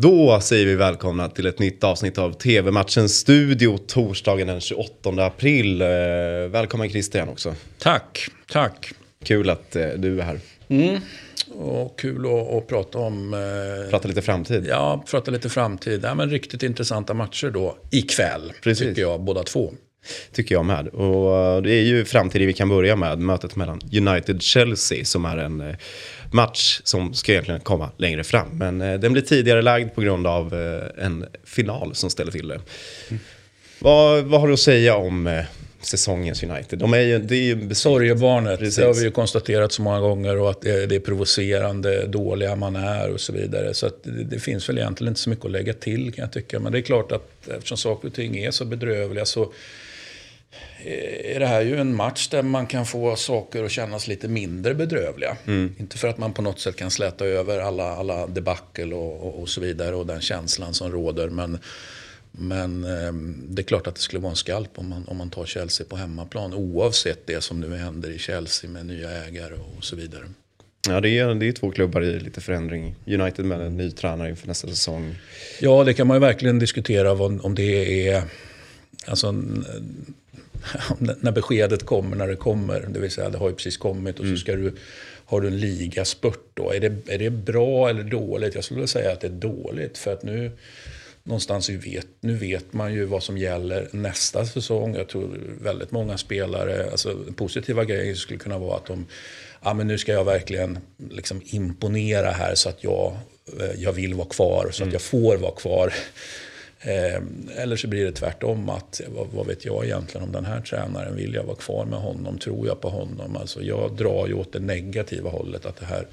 Då säger vi välkomna till ett nytt avsnitt av TV-matchens studio torsdagen den 28 april. Eh, välkommen Christian också. Tack, tack. Kul att eh, du är här. Mm. Och kul att, att prata om... Eh, prata lite framtid. Ja, prata lite framtid. Ja, men riktigt intressanta matcher då ikväll, Precis. tycker jag, båda två. Tycker jag med. Och eh, det är ju framtid vi kan börja med. Mötet mellan United-Chelsea som är en eh, match som ska egentligen komma längre fram. Men eh, den blir tidigare lagd på grund av en final som ställer till det. Mm. Vad, vad har du att säga om säsongens United. De är ju, det är ju Sorgebarnet, Precis. det har vi ju konstaterat så många gånger och att det, det är provocerande, dåliga man är och så vidare. Så det, det, finns väl egentligen inte så mycket att lägga till kan jag tycka. Men det är klart att eftersom saker och ting är så bedrövliga så är det här ju en match där man kan få saker att kännas lite mindre bedrövliga. Mm. Inte för att man på något sätt kan släta över alla, alla debacle och, och, och så vidare och den känslan som råder. Men, men eh, det är klart att det skulle vara en skalp om man, om man tar Chelsea på hemmaplan. Oavsett det som nu händer i Chelsea med nya ägare och så vidare. Ja, det är, det är två klubbar i lite förändring. United med en ny tränare inför nästa säsong. Ja, det kan man ju verkligen diskutera om det är... Alltså, när beskedet kommer när det kommer. Det vill säga det har ju precis kommit och mm. så ska du, har du en ligaspurt då. Är det, är det bra eller dåligt? Jag skulle säga att det är dåligt. För att nu någonstans vet, nu vet man ju vad som gäller nästa säsong. Jag tror väldigt många spelare, alltså positiva grejer skulle kunna vara att de, ja men nu ska jag verkligen liksom imponera här så att jag, eh, jag vill vara kvar, så att mm. jag får vara kvar. Eh, eller så blir det tvärtom att, vad, vad, vet jag egentligen om den här tränaren, vill jag vara kvar med honom, tror jag på honom? Alltså jag drar ju åt det negativa hållet, att det här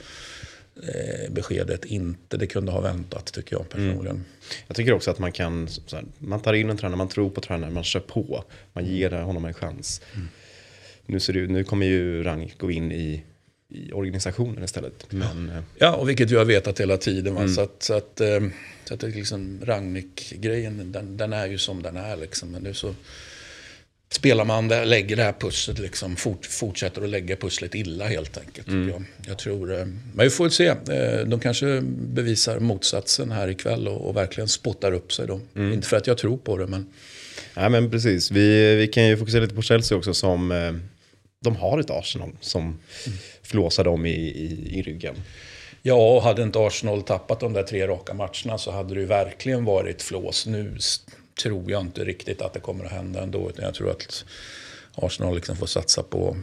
eh, beskedet inte, det kunde ha väntat tycker jag personligen. Mm. Jag tycker också att man kan, här, man tar in en tränare, man tror på tränaren, man kör på, man ger honom en chans. Mm. Nu, ser det, nu kommer ju Rang gå in i i organisationen istället. Men, eh, ja, och vilket vi har vetat hela tiden. Mm. Så att, så att, eh, så att liksom Rangnick-grejen, den, den, är ju som den är. Liksom. Men nu så spelar man det, lägger det här pusslet, liksom, fort, fortsätter att lägga pusslet illa helt enkelt. Mm. Jag. jag tror, eh, men vi får se. De kanske bevisar motsatsen här ikväll och, och verkligen spottar upp sig. Då. Mm. Inte för att jag tror på det, men... Nej, men precis. Vi, vi kan ju fokusera lite på Chelsea också som de har ett Arsenal som mm. flåsar dem i, i, i ryggen. Ja, och hade inte Arsenal tappat de där tre raka matcherna så hade det ju verkligen varit flås. Nu tror jag inte riktigt att det kommer att hända ändå. Utan jag tror att Arsenal liksom får satsa på,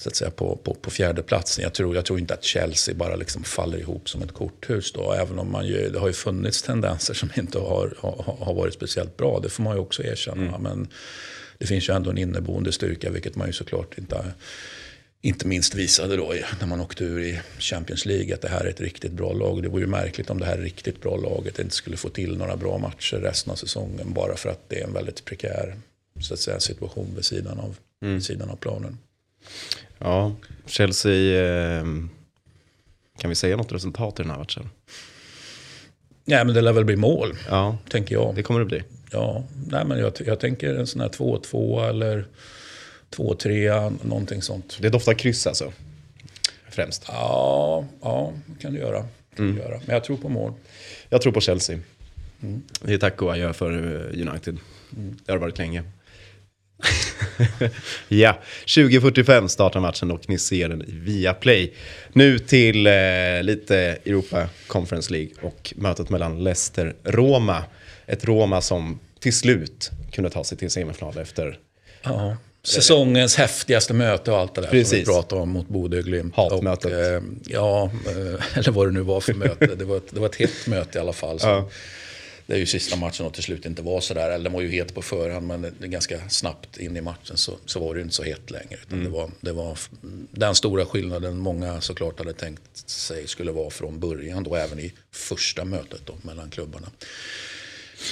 så att säga, på, på, på fjärdeplatsen. Jag tror, jag tror inte att Chelsea bara liksom faller ihop som ett korthus. Då, även om man ju, det har ju funnits tendenser som inte har, har, har varit speciellt bra. Det får man ju också erkänna. Mm. Men det finns ju ändå en inneboende styrka, vilket man ju såklart inte, inte minst visade då när man åkte ur i Champions League, att det här är ett riktigt bra lag. Det vore ju märkligt om det här riktigt bra laget inte skulle få till några bra matcher resten av säsongen, bara för att det är en väldigt prekär så att säga, situation vid sidan av, mm. vid sidan av planen. Ja, Chelsea, eh, kan vi säga något resultat i den här matchen? Nej, men det lär väl bli mål, ja, tänker jag. Det kommer det bli. Ja, nej, men jag, jag tänker en sån här 2-2 eller 2-3, någonting sånt. Det doftar kryss alltså? Främst? Ja, ja kan det göra. Kan mm. göra. Men jag tror på mål. Jag tror på Chelsea. Mm. Det är tack och adjö för United. Mm. Det har varit länge. ja, 20.45 startar matchen och ni ser den i Viaplay. Nu till eh, lite Europa Conference League och mötet mellan Leicester-Roma ett Roma som till slut kunde ta sig till semifinal efter... Ja. Säsongens häftigaste möte och allt det där Precis. som vi pratade om mot Bodö Glimt. Hatmötet. Och, eh, ja, eh, eller vad det nu var för möte. Det var ett, det var ett hett möte i alla fall. Ja. Det är ju sista matchen och till slut inte var sådär. Eller den var ju het på förhand men ganska snabbt in i matchen så, så var det ju inte så hett längre. Mm. det, var, det var den stora skillnaden många såklart hade tänkt sig skulle vara från början. Då även i första mötet då, mellan klubbarna.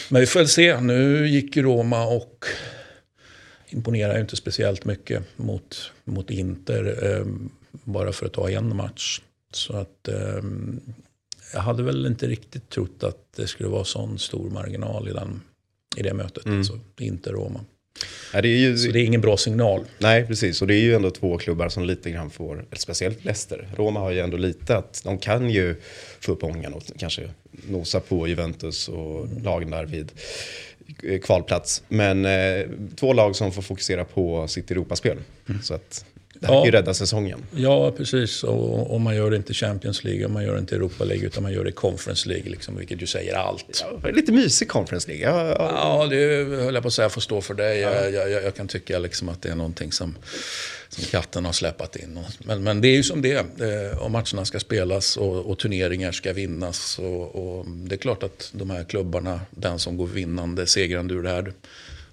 Men vi får väl se. Nu gick Roma och imponerar inte speciellt mycket mot, mot Inter. Eh, bara för att ta en match. Så att eh, jag hade väl inte riktigt trott att det skulle vara sån stor marginal i, den, i det mötet. Mm. Alltså Inter-Roma. Ja, det är ju, Så det är ingen bra signal. Nej, precis. Och det är ju ändå två klubbar som lite grann får, eller speciellt Leicester. Roma har ju ändå lite att de kan ju få upp ångan och kanske nosa på Juventus och lagen där vid kvalplats. Men eh, två lag som får fokusera på sitt Europaspel. Så att det här Ja. kan ju rädda säsongen. Ja, precis. Och, och man gör det inte Champions League, och man gör det inte Europa League, utan man gör det Conference League, liksom, vilket ju säger allt. Ja, lite mysig Conference League. Ja, ja. Ja, det höll jag på att säga får stå för dig. Jag, jag, jag kan tycka liksom att det är någonting som, som katten har släpat in. Men, men det är ju som det är. Eh, Om matcherna ska spelas och, och turneringar ska vinnas. Och, och det är klart att de här klubbarna, den som går vinnande, segrande ur det här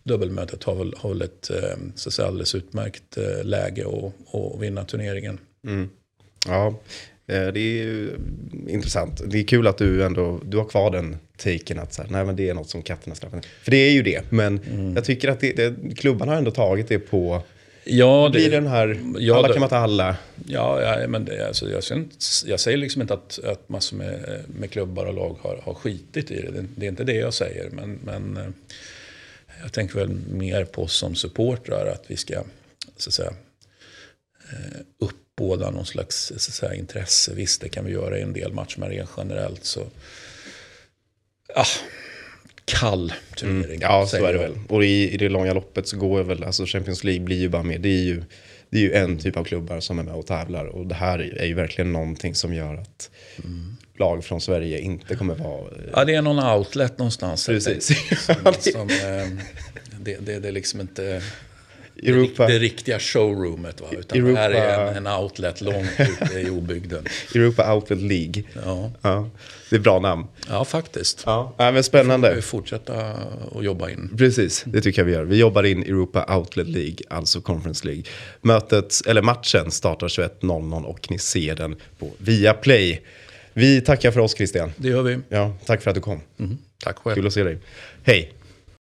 dubbelmötet har väl, har väl ett eh, så att säga, alldeles utmärkt eh, läge att, att vinna turneringen. Ja, eh, det är intressant. Det är kul att du ändå du har kvar den taken att så här, nej, men det är något som katten har släppt. För det är ju det, men Mm. jag tycker att det, det, klubbarna har ändå tagit det på... Ja, Det blir den här, ja, alla det- kan man ta alla. Ja, ja men det, alltså, jag, jag säger liksom inte att, att massor med, med klubbar och lag har, har skitit i det. det. Det är inte det jag säger. Men, men jag tänker väl mer på oss som supportrar att vi ska så att säga, eh, uppbåda någon slags så att säga, intresse. Visst, det kan vi göra i en del matcher, men rent generellt så... Ah, kall turnering. Ja, så är det väl. Och i, i det långa loppet så går väl, alltså Champions League blir ju bara med. Det är ju, det är ju en typ av klubbar som är med och tävlar. Och det här är ju verkligen någonting som gör att lag från Sverige inte kommer vara... eh, Ja, det är någon outlet någonstans. Precis. Som, som, eh, det, det, det är liksom inte Europa, det riktiga showroomet. Va? Utan Europa- det här är en, en outlet långt ute i obygden. Europa Outlet League. Ja, Ja, det är bra namn. ja faktiskt. Ja, ja men Vi spännande. fortsätta att jobba in. Precis, det tycker jag vi gör. Vi jobbar in Europa Outlet League, alltså Conference League. Mötet, eller matchen startar 21.00 och ni ser den på Viaplay. Vi tackar för oss Christian. Det gör vi. Ja, tack för att du kom. Tack själv. Kul att se dig. Hej!